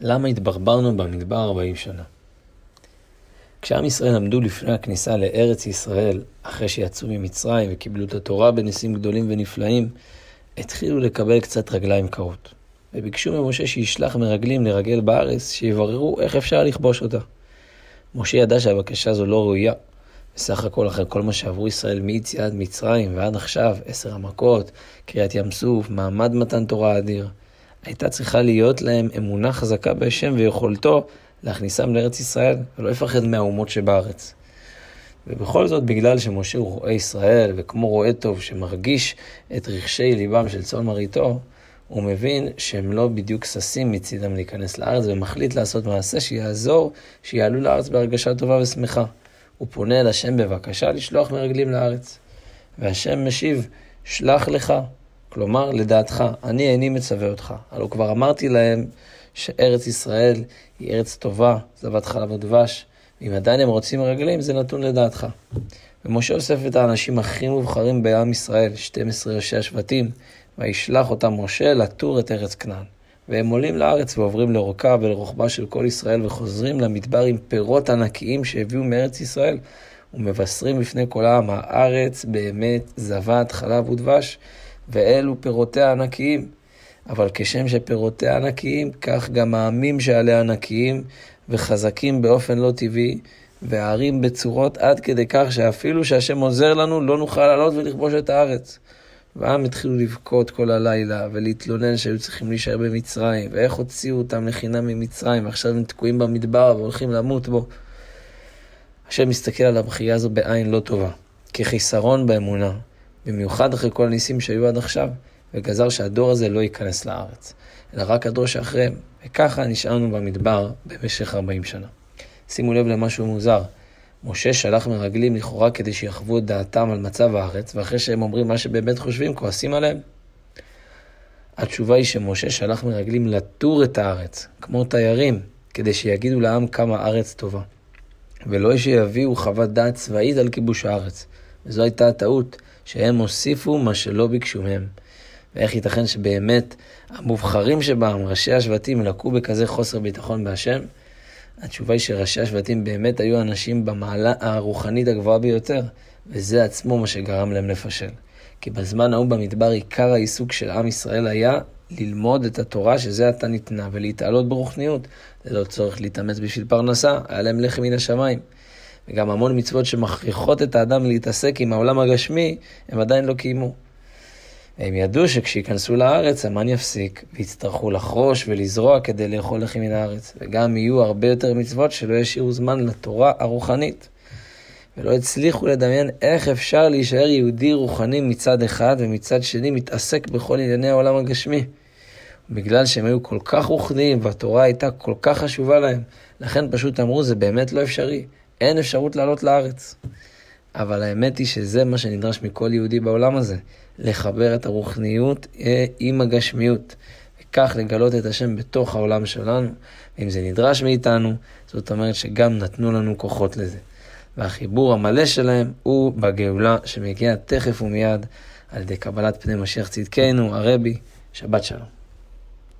למה התברברנו במדבר 40 שנה? כשעם ישראל עמדו לפני הכניסה לארץ ישראל, אחרי שיצאו ממצרים וקיבלו את התורה בניסים גדולים ונפלאים, התחילו לקבל קצת רגליים קרות. וביקשו ממשה שישלח מרגלים לרגל בארץ, שיבררו איך אפשר לכבוש אותה. משה ידע שהבקשה הזו לא ראויה. בסך הכל, אחרי כל מה שעברו ישראל מיציאת מצרים ועד עכשיו, עשר המכות, קריעת ים סוף, מעמד מתן תורה אדיר, הייתה צריכה להיות להם אמונה חזקה בהשם ויכולתו להכניסם לארץ ישראל, ולא לפחד מהאומות שבארץ. ובכל זאת, בגלל שמשה הוא רואה ישראל, וכמו רואה טוב שמרגיש את רכשי ליבם של צאן מרעיתו, הוא מבין שהם לא בדיוק ששים מצידם להיכנס לארץ, ומחליט לעשות מעשה שיעזור, שיעלו לארץ בהרגשה טובה ושמחה. הוא פונה אל השם בבקשה לשלוח מרגלים לארץ. והשם משיב, שלח לך, כלומר, לדעתך, אני איני מצווה אותך. הלוא כבר אמרתי להם שארץ ישראל היא ארץ טובה, זבת חלב ודבש, ואם עדיין הם רוצים רגלים, זה נתון לדעתך. ומשה אוסף את האנשים הכי מובחרים בעם ישראל, 12 ראשי השבטים, וישלח אותם משה לתור את ארץ כנען. והם עולים לארץ ועוברים לאורכה ולרוחבה של כל ישראל וחוזרים למדבר עם פירות ענקיים שהביאו מארץ ישראל ומבשרים בפני כל העם, הארץ באמת זבת חלב ודבש ואלו פירותיה ענקיים. אבל כשם שפירותיה ענקיים, כך גם העמים שעליה ענקיים וחזקים באופן לא טבעי, והערים בצורות עד כדי כך שאפילו שהשם עוזר לנו, לא נוכל לעלות ולכבוש את הארץ. והעם התחילו לבכות כל הלילה ולהתלונן שהיו צריכים להישאר במצרים, ואיך הוציאו אותם לחינם ממצרים, ועכשיו הם תקועים במדבר והולכים למות בו. השם מסתכל על הבכייה הזו בעין לא טובה, כחיסרון באמונה, במיוחד אחרי כל הניסים שהיו עד עכשיו, וגזר שהדור הזה לא ייכנס לארץ, אלא רק הדור שאחריהם, וככה נשארנו במדבר במשך 40 שנה. שימו לב למשהו מוזר. משה שלח מרגלים לכאורה כדי שיחוו את דעתם על מצב הארץ, ואחרי שהם אומרים מה שבאמת חושבים, כועסים עליהם. התשובה היא שמשה שלח מרגלים לטור את הארץ, כמו תיירים, כדי שיגידו לעם כמה הארץ טובה. ולא שיביאו חוות דעת צבאית על כיבוש הארץ. וזו הייתה הטעות, שהם הוסיפו מה שלא ביקשו מהם. ואיך ייתכן שבאמת המובחרים שבם, ראשי השבטים, לקו בכזה חוסר ביטחון בהשם? התשובה היא שראשי השבטים באמת היו אנשים במעלה הרוחנית הגבוהה ביותר, וזה עצמו מה שגרם להם לפשל. כי בזמן ההוא במדבר עיקר העיסוק של עם ישראל היה ללמוד את התורה שזה עתה ניתנה, ולהתעלות ברוחניות. ללא צורך להתאמץ בשביל פרנסה, היה להם לחם מן השמיים. וגם המון מצוות שמכריחות את האדם להתעסק עם העולם הגשמי, הם עדיין לא קיימו. הם ידעו שכשייכנסו לארץ המן יפסיק, ויצטרכו לחרוש ולזרוע כדי לאכול לחם מן הארץ, וגם יהיו הרבה יותר מצוות שלא ישאירו זמן לתורה הרוחנית. ולא הצליחו לדמיין איך אפשר להישאר יהודי רוחני מצד אחד, ומצד שני מתעסק בכל ענייני העולם הגשמי. בגלל שהם היו כל כך רוחניים, והתורה הייתה כל כך חשובה להם, לכן פשוט אמרו, זה באמת לא אפשרי, אין אפשרות לעלות לארץ. אבל האמת היא שזה מה שנדרש מכל יהודי בעולם הזה, לחבר את הרוחניות אה, עם הגשמיות, וכך לגלות את השם בתוך העולם שלנו. ואם זה נדרש מאיתנו, זאת אומרת שגם נתנו לנו כוחות לזה. והחיבור המלא שלהם הוא בגאולה שמגיעה תכף ומיד על ידי קבלת פני משיח צדקנו, הרבי, שבת שלום.